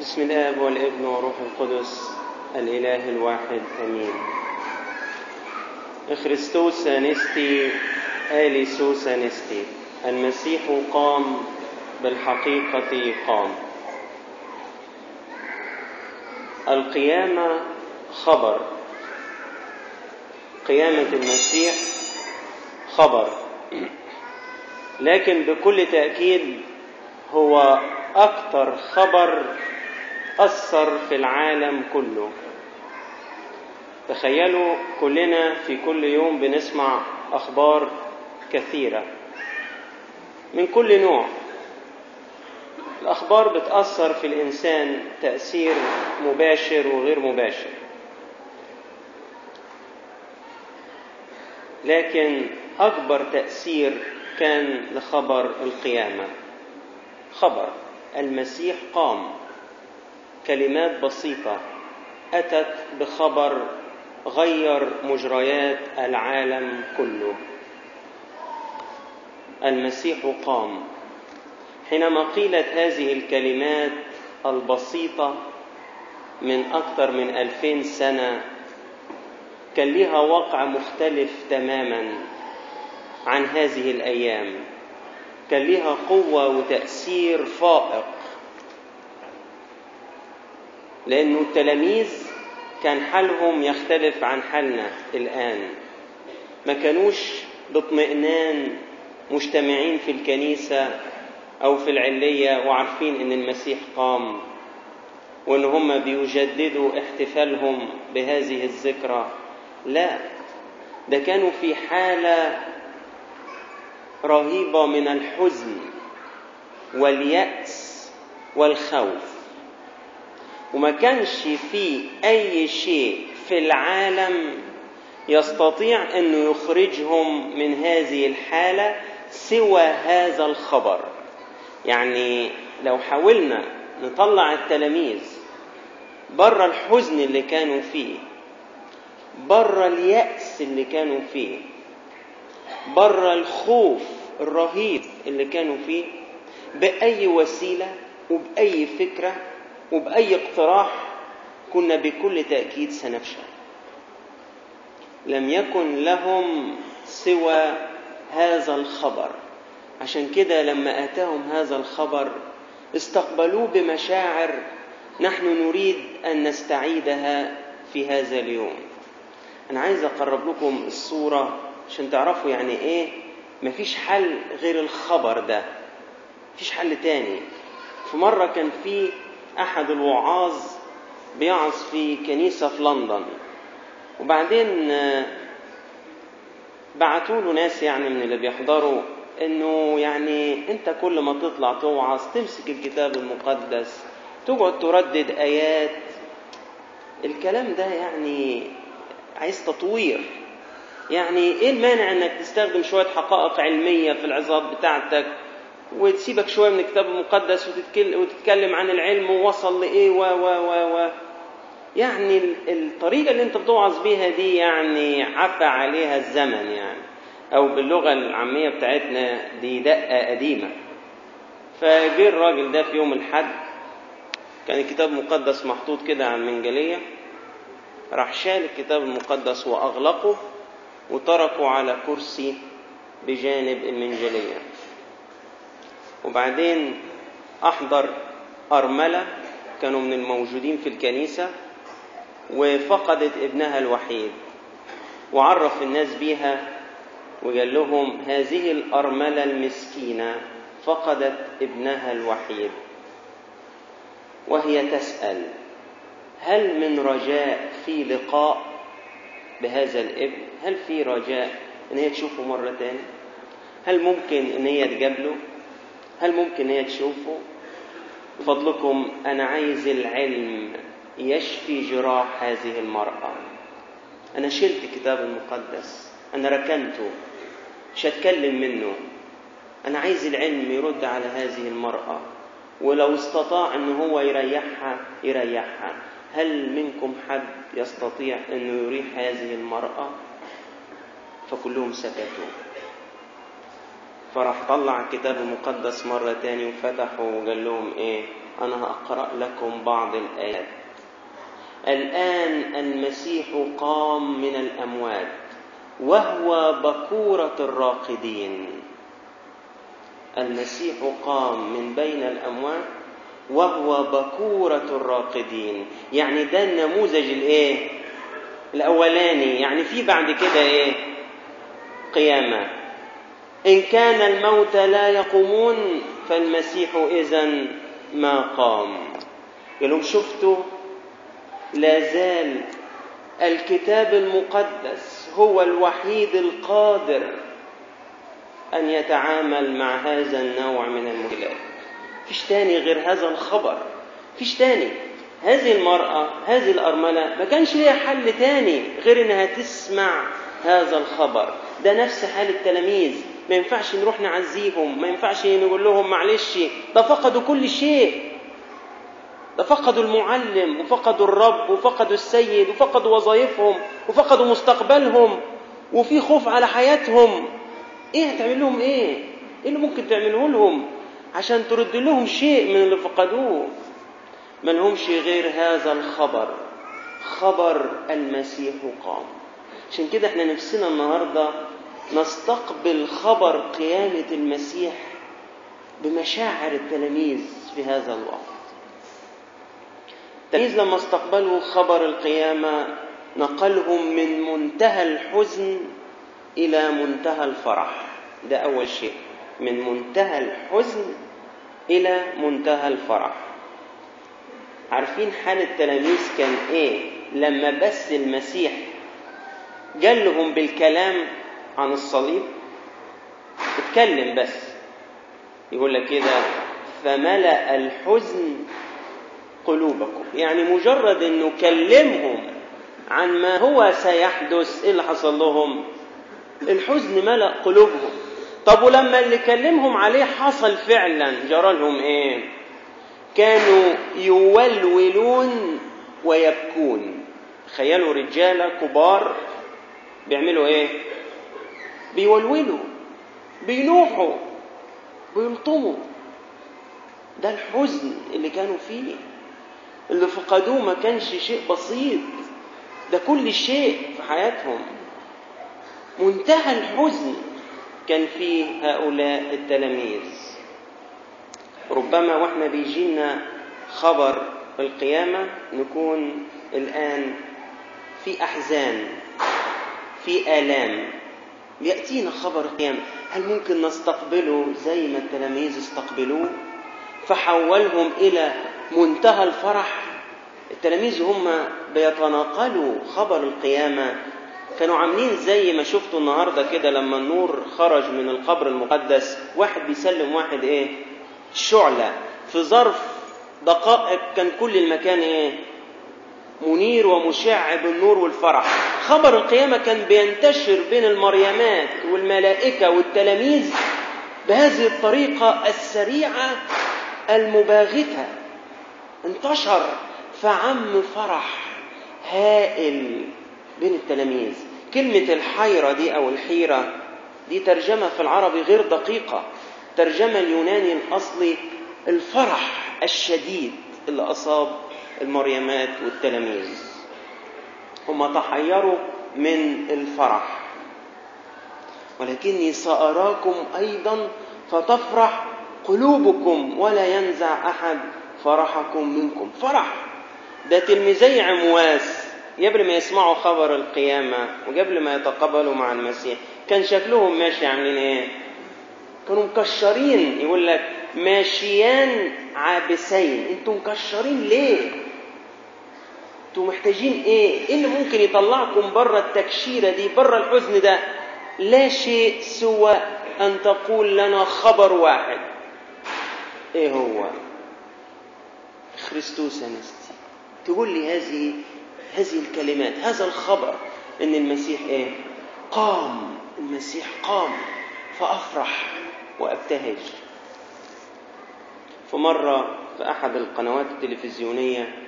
بسم الآب والابن والروح القدس الإله الواحد آمين. خريستوس أنستي آليسوس أنستي. المسيح قام بالحقيقة قام. القيامة خبر. قيامة المسيح خبر. لكن بكل تأكيد هو أكثر خبر أثر في العالم كله. تخيلوا كلنا في كل يوم بنسمع أخبار كثيرة. من كل نوع. الأخبار بتأثر في الإنسان تأثير مباشر وغير مباشر. لكن أكبر تأثير كان لخبر القيامة. خبر المسيح قام. كلمات بسيطة. أتت بخبر غير مجريات العالم كله. المسيح قام. حينما قيلت هذه الكلمات البسيطة من أكثر من ألفين سنة كان لها واقع مختلف تماما عن هذه الأيام. كان لها قوة وتأثير فائق. لأنه التلاميذ كان حالهم يختلف عن حالنا الآن. ما كانوش باطمئنان مجتمعين في الكنيسة أو في العلية وعارفين إن المسيح قام وإن هم بيجددوا احتفالهم بهذه الذكرى. لا ده كانوا في حالة رهيبة من الحزن واليأس والخوف. وما كانش في أي شيء في العالم يستطيع أنه يخرجهم من هذه الحالة سوى هذا الخبر. يعني لو حاولنا نطلع التلاميذ بره الحزن اللي كانوا فيه بره اليأس اللي كانوا فيه بره الخوف الرهيب اللي كانوا فيه بأي وسيلة وبأي فكرة وبأي اقتراح كنا بكل تأكيد سنفشل. لم يكن لهم سوى هذا الخبر. عشان كده لما أتاهم هذا الخبر استقبلوه بمشاعر نحن نريد أن نستعيدها في هذا اليوم. أنا عايز أقرب لكم الصورة عشان تعرفوا يعني إيه؟ مفيش حل غير الخبر ده. مفيش حل تاني. في مرة كان في أحد الوعاظ بيعظ في كنيسة في لندن. وبعدين بعتوا له ناس يعني من اللي بيحضروا إنه يعني أنت كل ما تطلع توعظ تمسك الكتاب المقدس تقعد تردد آيات. الكلام ده يعني عايز تطوير. يعني إيه المانع إنك تستخدم شوية حقائق علمية في العظات بتاعتك؟ وتسيبك شوية من الكتاب المقدس وتتكلم عن العلم ووصل لإيه و و و و يعني الطريقة اللي انت بتوعظ بيها دي يعني عفى عليها الزمن يعني. أو باللغة العامية بتاعتنا دي دقة قديمة. فجه الراجل ده في يوم الحد كان الكتاب المقدس محطوط كده على المنجلية راح شال الكتاب المقدس وأغلقه وتركه على كرسي بجانب المنجلية. وبعدين أحضر أرملة كانوا من الموجودين في الكنيسة وفقدت ابنها الوحيد وعرف الناس بيها وقال لهم هذه الأرملة المسكينة فقدت ابنها الوحيد وهي تسأل هل من رجاء في لقاء بهذا الابن؟ هل في رجاء إن هي تشوفه مرة تاني؟ هل ممكن إن هي تقابله؟ هل ممكن هي تشوفه بفضلكم أنا عايز العلم يشفي جراح هذه المرأة. أنا شلت الكتاب المقدس أنا ركنته مش هتكلم منه. أنا عايز العلم يرد على هذه المرأة ولو استطاع أن هو يريحها يريحها. هل منكم حد يستطيع أنه يريح هذه المرأة؟ فكلهم سكتوا. فراح طلع الكتاب المقدس مرة تاني وفتحه وقال لهم إيه؟ أنا هقرأ لكم بعض الآيات. الآن المسيح قام من الأموات وهو بكورة الراقدين. المسيح قام من بين الأموات وهو بكورة الراقدين. يعني ده النموذج الإيه؟ الأولاني. يعني في بعد كده إيه؟ قيامة. إن كان الموت لا يقومون فالمسيح إذا ما قام. قال لهم شفتوا؟ لا زال الكتاب المقدس هو الوحيد القادر أن يتعامل مع هذا النوع من المشكلات. فيش تاني غير هذا الخبر. فيش تاني. هذه المرأة هذه الأرملة ما كانش ليها حل تاني غير إنها تسمع هذا الخبر. ده نفس حال التلاميذ. ما ينفعش نروح نعزيهم ما ينفعش نقول لهم معلش ده فقدوا كل شيء. ده فقدوا المعلم وفقدوا الرب وفقدوا السيد وفقدوا وظائفهم وفقدوا مستقبلهم وفي خوف على حياتهم. إيه هتعمل لهم إيه؟ إيه اللي ممكن تعمله لهم؟ عشان ترد لهم شيء من اللي فقدوه. ما لهمش غير هذا الخبر. خبر المسيح قام. عشان كده إحنا نفسنا النهارده نستقبل خبر قيامة المسيح بمشاعر التلاميذ في هذا الوقت. التلاميذ لما استقبلوا خبر القيامة نقلهم من منتهى الحزن إلى منتهى الفرح. ده أول شيء. من منتهى الحزن إلى منتهى الفرح. عارفين حال التلاميذ كان إيه؟ لما بس المسيح قال لهم بالكلام عن الصليب اتكلم بس. يقول لك كده فملأ الحزن قلوبكم. يعني مجرد إنه كلمهم عن ما هو سيحدث إيه اللي حصل لهم؟ الحزن ملأ قلوبهم. طب ولما اللي كلمهم عليه حصل فعلا جرى لهم إيه؟ كانوا يولولون ويبكون. تخيلوا رجالة كبار بيعملوا إيه؟ بيولولوا بينوحوا بيلطموا. ده الحزن اللي كانوا فيه اللي فقدوه ما كانش شيء بسيط. ده كل شيء في حياتهم. منتهى الحزن كان في هؤلاء التلاميذ. ربما وإحنا بيجينا خبر القيامة نكون الآن في أحزان في آلام. يأتينا خبر القيامة. هل ممكن نستقبله زي ما التلاميذ استقبلوه؟ فحولهم إلى منتهى الفرح. التلاميذ هم بيتناقلوا خبر القيامة. كانوا عاملين زي ما شفتوا النهارده كده لما النور خرج من القبر المقدس. واحد بيسلم واحد إيه؟ شعلة. في ظرف دقائق كان كل المكان إيه؟ منير ومشع بالنور والفرح. خبر القيامة كان بينتشر بين المريمات والملائكة والتلاميذ بهذه الطريقة السريعة المباغتة. انتشر فعم فرح هائل بين التلاميذ. كلمة الحيرة دي أو الحيرة دي ترجمة في العربي غير دقيقة. ترجمة اليوناني الأصلي الفرح الشديد اللي أصاب المريمات والتلاميذ. هم تحيروا من الفرح. ولكني سأراكم أيضا فتفرح قلوبكم ولا ينزع أحد فرحكم منكم. فرح! ده تلميذي عمواس قبل ما يسمعوا خبر القيامة وقبل ما يتقابلوا مع المسيح كان شكلهم ماشي عاملين إيه؟ كانوا مكشرين. يقول لك ماشيان عابسين. أنتوا مكشرين ليه؟ أنتوا محتاجين إيه؟ إيه اللي ممكن يطلعكم بره التكشيرة دي بره الحزن ده؟ لا شيء سوى أن تقول لنا خبر واحد. إيه هو؟ خريستوس أنستي. تقول لي هذه هذه الكلمات هذا الخبر إن المسيح إيه؟ قام. المسيح قام. فأفرح وأبتهج. فمرة في أحد القنوات التلفزيونية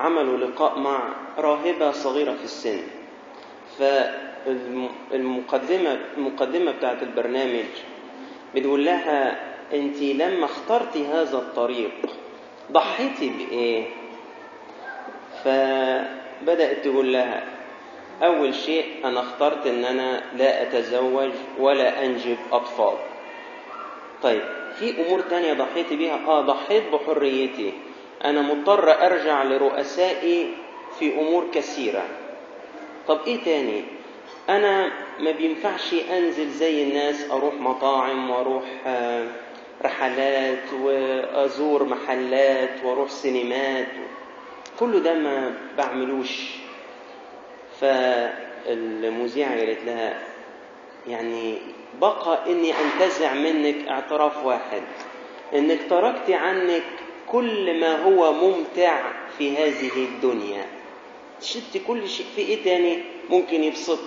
عملوا لقاء مع راهبة صغيرة في السن. فالمقدمه المقدمة بتاعت البرنامج بتقول لها أنت لما اخترتي هذا الطريق ضحيتي بإيه؟ فبدأت تقول لها أول شيء أنا اخترت إن أنا لا أتزوج ولا أنجب أطفال. طيب في أمور تانية ضحيت بيها؟ آه ضحيت بحريتي. أنا مضطر أرجع لرؤسائي في أمور كثيرة. طب إيه تاني؟ أنا ما بينفعش أنزل زي الناس أروح مطاعم وأروح رحلات وأزور محلات وأروح سينمات. كل ده ما بعملوش. فالمذيعة قالت لها يعني بقى إني أنتزع منك اعتراف واحد. إنك تركت عنك كل ما هو ممتع في هذه الدنيا. شلت كل شيء. في إيه تاني ممكن يبسط؟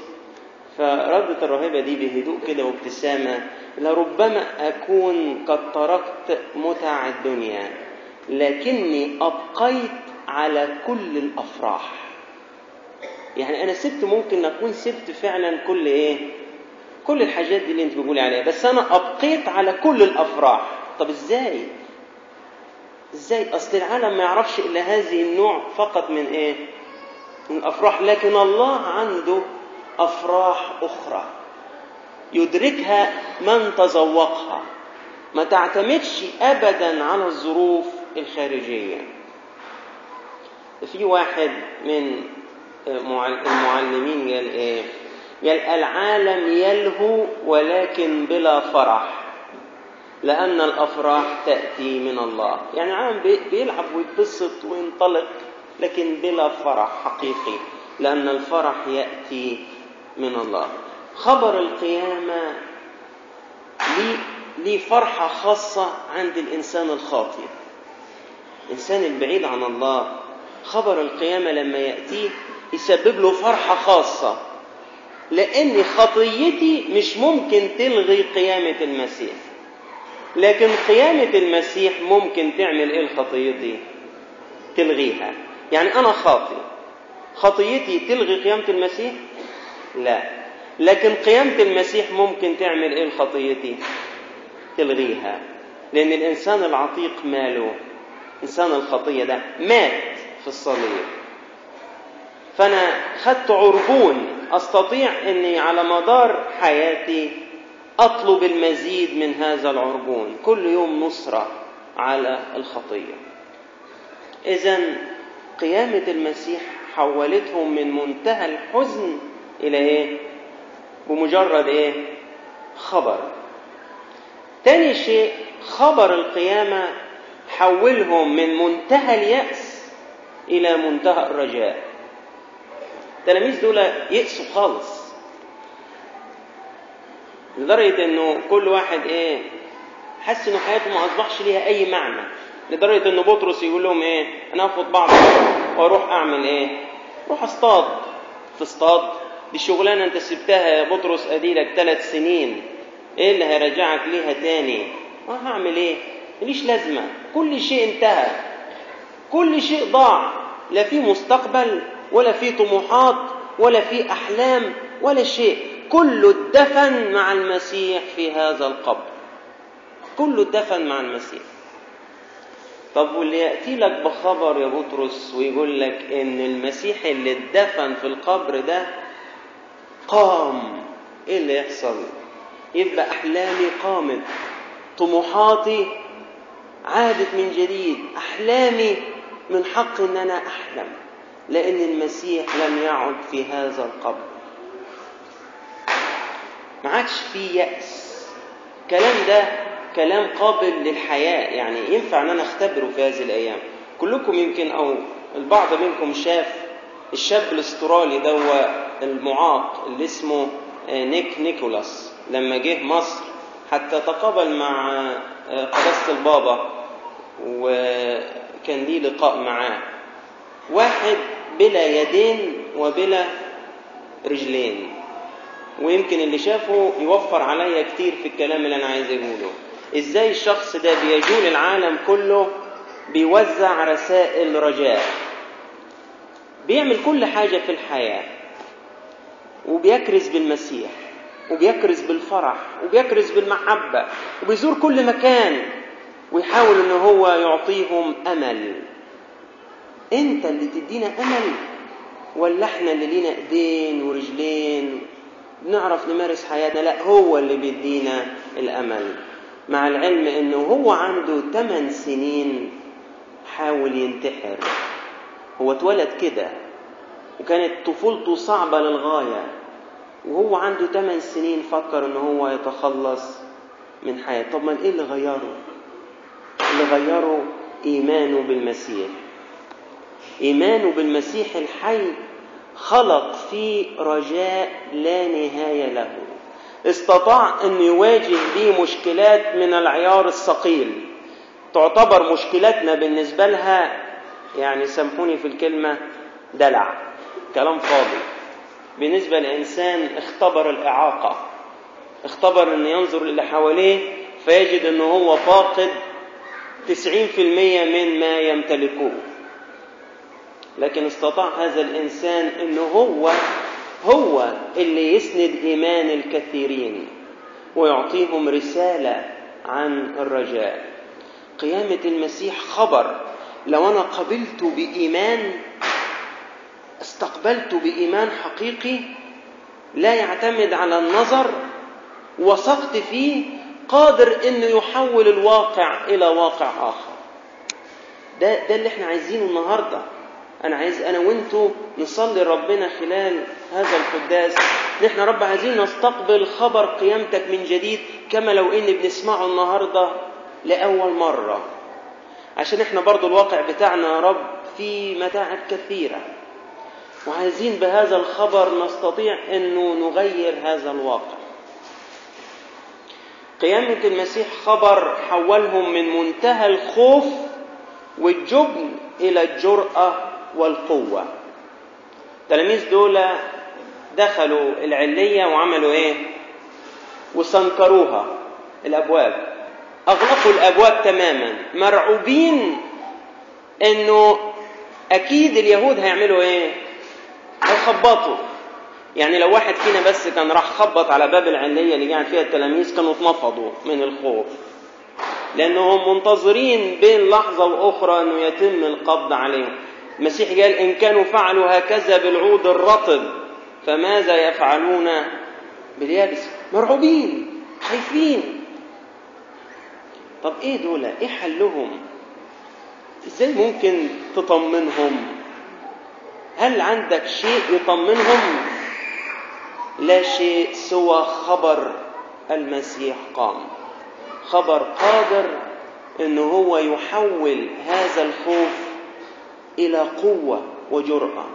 فردت الراهبة دي بهدوء كده وابتسامة. لربما أكون قد تركت متع الدنيا لكني أبقيت على كل الأفراح. يعني أنا سبت ممكن أكون سبت فعلا كل إيه؟ كل الحاجات دي اللي أنت بتقولي عليها بس أنا أبقيت على كل الأفراح. طب إزاي؟ إزاي؟ أصل العالم ما يعرفش إلا هذه النوع فقط من إيه؟ من الأفراح لكن الله عنده أفراح أخرى يدركها من تذوقها ما تعتمدش أبدا على الظروف الخارجية. في واحد من المعلمين قال إيه؟ قال العالم يلهو ولكن بلا فرح. لأن الأفراح تأتي من الله. يعني العالم بيلعب ويتبسط وينطلق لكن بلا فرح حقيقي لأن الفرح يأتي من الله. خبر القيامة ليه, ليه فرحة خاصة عند الإنسان الخاطئ. الإنسان البعيد عن الله خبر القيامة لما يأتيه يسبب له فرحة خاصة. لأن خطيتي مش ممكن تلغي قيامة المسيح. لكن قيامة المسيح ممكن تعمل إيه لخطيتي تلغيها. يعني أنا خاطئ. خطيتي تلغي قيامة المسيح؟ لا. لكن قيامة المسيح ممكن تعمل إيه لخطيتي تلغيها. لأن الإنسان العتيق ماله؟ إنسان الخطية ده مات في الصليب. فأنا خدت عربون. أستطيع أني على مدار حياتي أطلب المزيد من هذا العربون كل يوم نصرة على الخطية إذا قيامة المسيح حولتهم من منتهى الحزن إلى إيه؟ بمجرد إيه؟ خبر. تاني شيء خبر القيامة حولهم من منتهى اليأس إلى منتهى الرجاء. التلاميذ دول يأسوا خالص. لدرجة إنه كل واحد إيه؟ حس إنه حياته ما أصبحش ليها أي معنى. لدرجة إن بطرس يقول لهم إيه؟ أنا آخد بعض وأروح أعمل إيه؟ روح أصطاد. تصطاد دي شغلانة أنت سبتها يا بطرس أديلك ثلاث سنين إيه اللي هيرجعك ليها تاني؟ ما هعمل إيه؟ مليش لازمة كل شيء انتهى كل شيء ضاع لا في مستقبل ولا في طموحات ولا في أحلام ولا شيء كله اتدفن مع المسيح في هذا القبر. كله اتدفن مع المسيح. طب واللي يأتي لك بخبر يا بطرس ويقول لك إن المسيح اللي اتدفن في القبر ده قام. إيه اللي يحصل؟ يبقى أحلامي قامت. طموحاتي عادت من جديد. أحلامي من حق إن أنا أحلم. لأن المسيح لم يعد في هذا القبر. ما عادش في يأس. كلام ده كلام قابل للحياة. يعني ينفع أن أنا أختبره في هذه الأيام. كلكم يمكن أو البعض منكم شاف الشاب الأسترالي ده المعاق اللي اسمه نيك نيكولاس. لما جه مصر حتى تقابل مع قداسة البابا وكان ليه لقاء معاه. واحد بلا يدين وبلا رجلين. ويمكن اللي شافه يوفر عليا كتير في الكلام اللي أنا عايز أقوله. إزاي الشخص ده بيجول العالم كله بيوزع رسائل رجاء؟ بيعمل كل حاجة في الحياة. وبيكرز بالمسيح وبيكرز بالفرح وبيكرز بالمحبة وبيزور كل مكان ويحاول ان هو يعطيهم أمل. أنت اللي تدينا أمل ولا إحنا اللي لينا إيدين ورجلين بنعرف نمارس حياتنا. لا هو اللي بيدينا الأمل. مع العلم إنه هو عنده 8 سنين حاول ينتحر. هو اتولد كده وكانت طفولته صعبة للغاية وهو عنده 8 سنين فكر ان هو يتخلص من حياته. طب ما إيه اللي غيره؟ اللي غيره إيمانه بالمسيح. إيمانه بالمسيح الحي خلق فيه رجاء لا نهاية له. استطاع أن يواجه به مشكلات من العيار الثقيل. تعتبر مشكلاتنا بالنسبة لها يعني سامحوني في الكلمة دلع. كلام فاضي. بالنسبة لإنسان اختبر الإعاقة اختبر أن ينظر للي حواليه فيجد ان هو فاقد 90% من ما يمتلكه لكن استطاع هذا الإنسان أنه هو هو اللي يسند إيمان الكثيرين ويعطيهم رسالة عن الرجاء. قيامة المسيح خبر. لو أنا قبلت بإيمان استقبلت بإيمان حقيقي لا يعتمد على النظر وثقت فيه قادر إنه يحول الواقع إلى واقع آخر. ده ده اللي إحنا عايزينه النهارده. أنا عايز أنا وانتوا نصلي ربنا خلال هذا القداس. نحن رب عايزين نستقبل خبر قيامتك من جديد كما لو ان بنسمعه النهارده لأول مرة. عشان إحنا برضو الواقع بتاعنا يا رب في متاعب كثيرة. وعايزين بهذا الخبر نستطيع إنه نغير هذا الواقع. قيامة المسيح خبر حولهم من منتهى الخوف والجبن إلى الجرأة والقوة. التلاميذ دول دخلوا العلية وعملوا إيه؟ وسنكروها الأبواب. أغلقوا الأبواب تماما. مرعوبين إنه أكيد اليهود هيعملوا إيه؟ هيخبطوا. يعني لو واحد فينا بس كان راح خبط على باب العلية اللي قاعد فيها التلاميذ كانوا اتنفضوا من الخوف. لأنهم منتظرين بين لحظة وأخرى أنه يتم القبض عليهم. المسيح قال إن كانوا فعلوا هكذا بالعود الرطب فماذا يفعلون باليابس؟ مرعوبين خايفين. طب إيه دول؟ إيه حلهم؟ إزاي ممكن تطمنهم؟ هل عندك شيء يطمنهم؟ لا شيء سوى خبر المسيح قام. خبر قادر انه هو يحول هذا الخوف إلى قوة وجرأة.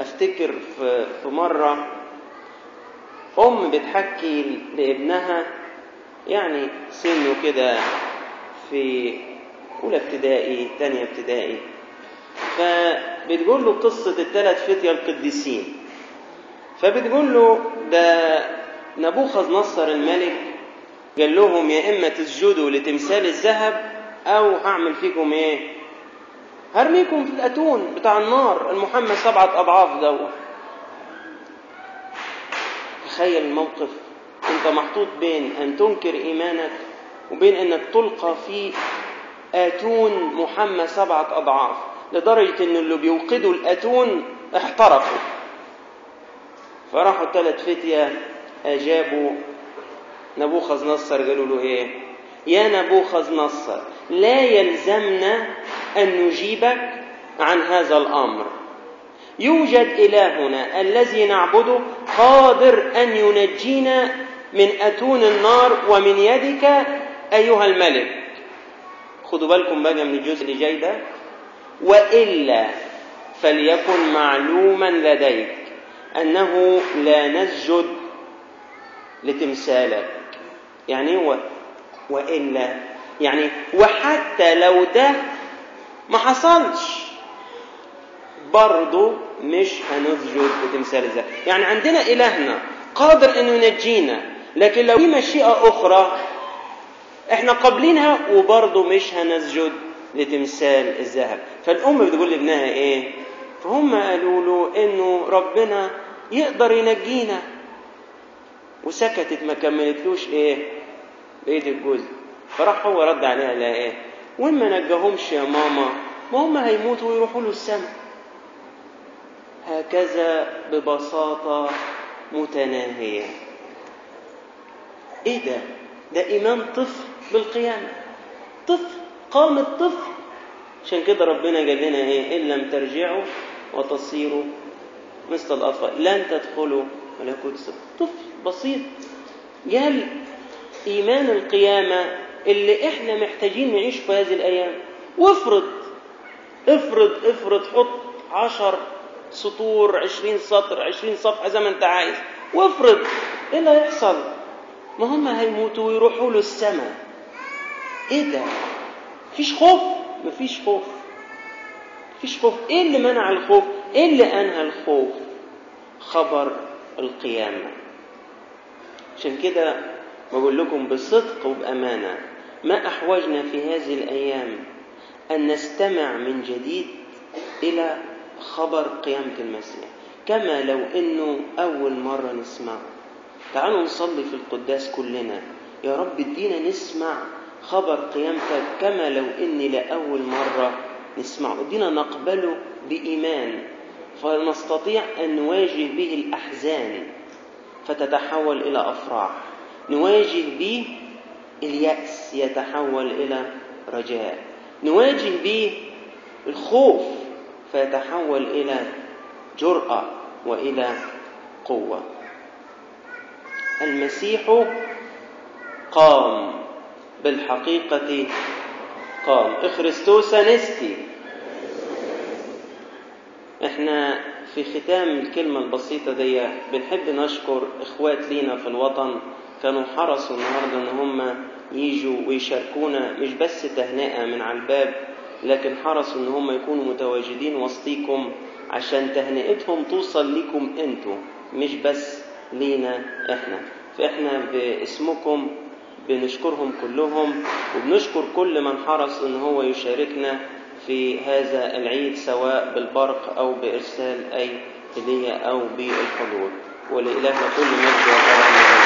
أفتكر في مرة أم بتحكي لابنها يعني سنه كده في أولى ابتدائي تانية ابتدائي. فبتقول له قصة الثلاث فتية القديسين. فبتقول له ده نبوخذ نصر الملك قال لهم يا إما تسجدوا لتمثال الذهب أو هعمل فيكم إيه؟ هرميكم في الأتون بتاع النار المحمى سبعة أضعاف دوت تخيل الموقف. أنت محطوط بين أن تنكر إيمانك وبين أنك تلقى في آتون محمى سبعة أضعاف لدرجة إن اللي بيوقدوا الأتون احترقوا. فراحوا ثلاث فتية أجابوا نبوخذ نصر قالوا له إيه؟ يا نبوخذ نصر لا يلزمنا أن نجيبك عن هذا الأمر. يوجد إلهنا الذي نعبده قادر أن ينجينا من أتون النار ومن يدك أيها الملك. خدوا بالكم بقى من الجزء اللي جاي ده. وإلا فليكن معلوما لديك أنه لا نسجد لتمثالك. يعني هو وإلا. يعني وحتى لو ده ما حصلش. برضه مش هنسجد لتمثال الذات يعني عندنا إلهنا قادر أنه ينجينا لكن لو في مشيئة أخرى إحنا قابلينها وبرضه مش هنسجد لتمثال الذهب. فالأم بتقول لابنها إيه؟ فهم قالوا له إنه ربنا يقدر ينجينا. وسكتت ما كملتلوش إيه؟ بقيه الجزء. فراح هو رد عليها لا إيه؟ وين ما نجاهمش يا ماما؟ ما هم هيموتوا ويروحوا له السماء هكذا ببساطة متناهية. إيه ده؟ ده ايمان طفل بالقيامة. طفل قام الطفل. عشان كده ربنا قال لنا إيه؟ إن لم ترجعوا وتصيروا مثل الأطفال. لن تدخلوا ملكوت السماء. طفل بسيط. قال إيمان القيامة اللي إحنا محتاجين نعيش في هذه الأيام. وافرض افرض افرض حط عشر سطور عشرين سطر عشرين صفحة زي ما أنت عايز. وافرض إيه اللي هيحصل؟ ما هم هيموتوا ويروحوا له السماء إيه ده؟ مفيش خوف؟ مفيش خوف. مفيش خوف. إيه اللي منع الخوف؟ إيه اللي أنهى الخوف؟ خبر القيامة. عشان كده بقول لكم بصدق وبأمانة ما أحوجنا في هذه الأيام أن نستمع من جديد إلى خبر قيامة المسيح؟ كما لو أنه أول مرة نسمعه. تعالوا نصلي في القداس كلنا. يا رب ادينا نسمع خبر قيامتك كما لو إني لأول مرة نسمعه. ادينا نقبله بإيمان. فنستطيع أن نواجه به الأحزان فتتحول إلى أفراح. نواجه به اليأس يتحول إلى رجاء. نواجه به الخوف فيتحول إلى جرأة وإلى قوة. المسيح قام بالحقيقة قام. إخريستوس نستي إحنا في ختام الكلمة البسيطة دي بنحب نشكر إخوات لينا في الوطن كانوا حرصوا النهاردة إن هم يجوا ويشاركونا مش بس تهنئة من على الباب لكن حرصوا إن هم يكونوا متواجدين وسطيكم عشان تهنئتهم توصل لكم أنتوا مش بس لينا إحنا. فإحنا باسمكم بنشكرهم كلهم وبنشكر كل من حرص إن هو يشاركنا في هذا العيد سواء بالبرق أو بإرسال أي هدية أو بالحضور. ولإلهنا كل مجد وكرم.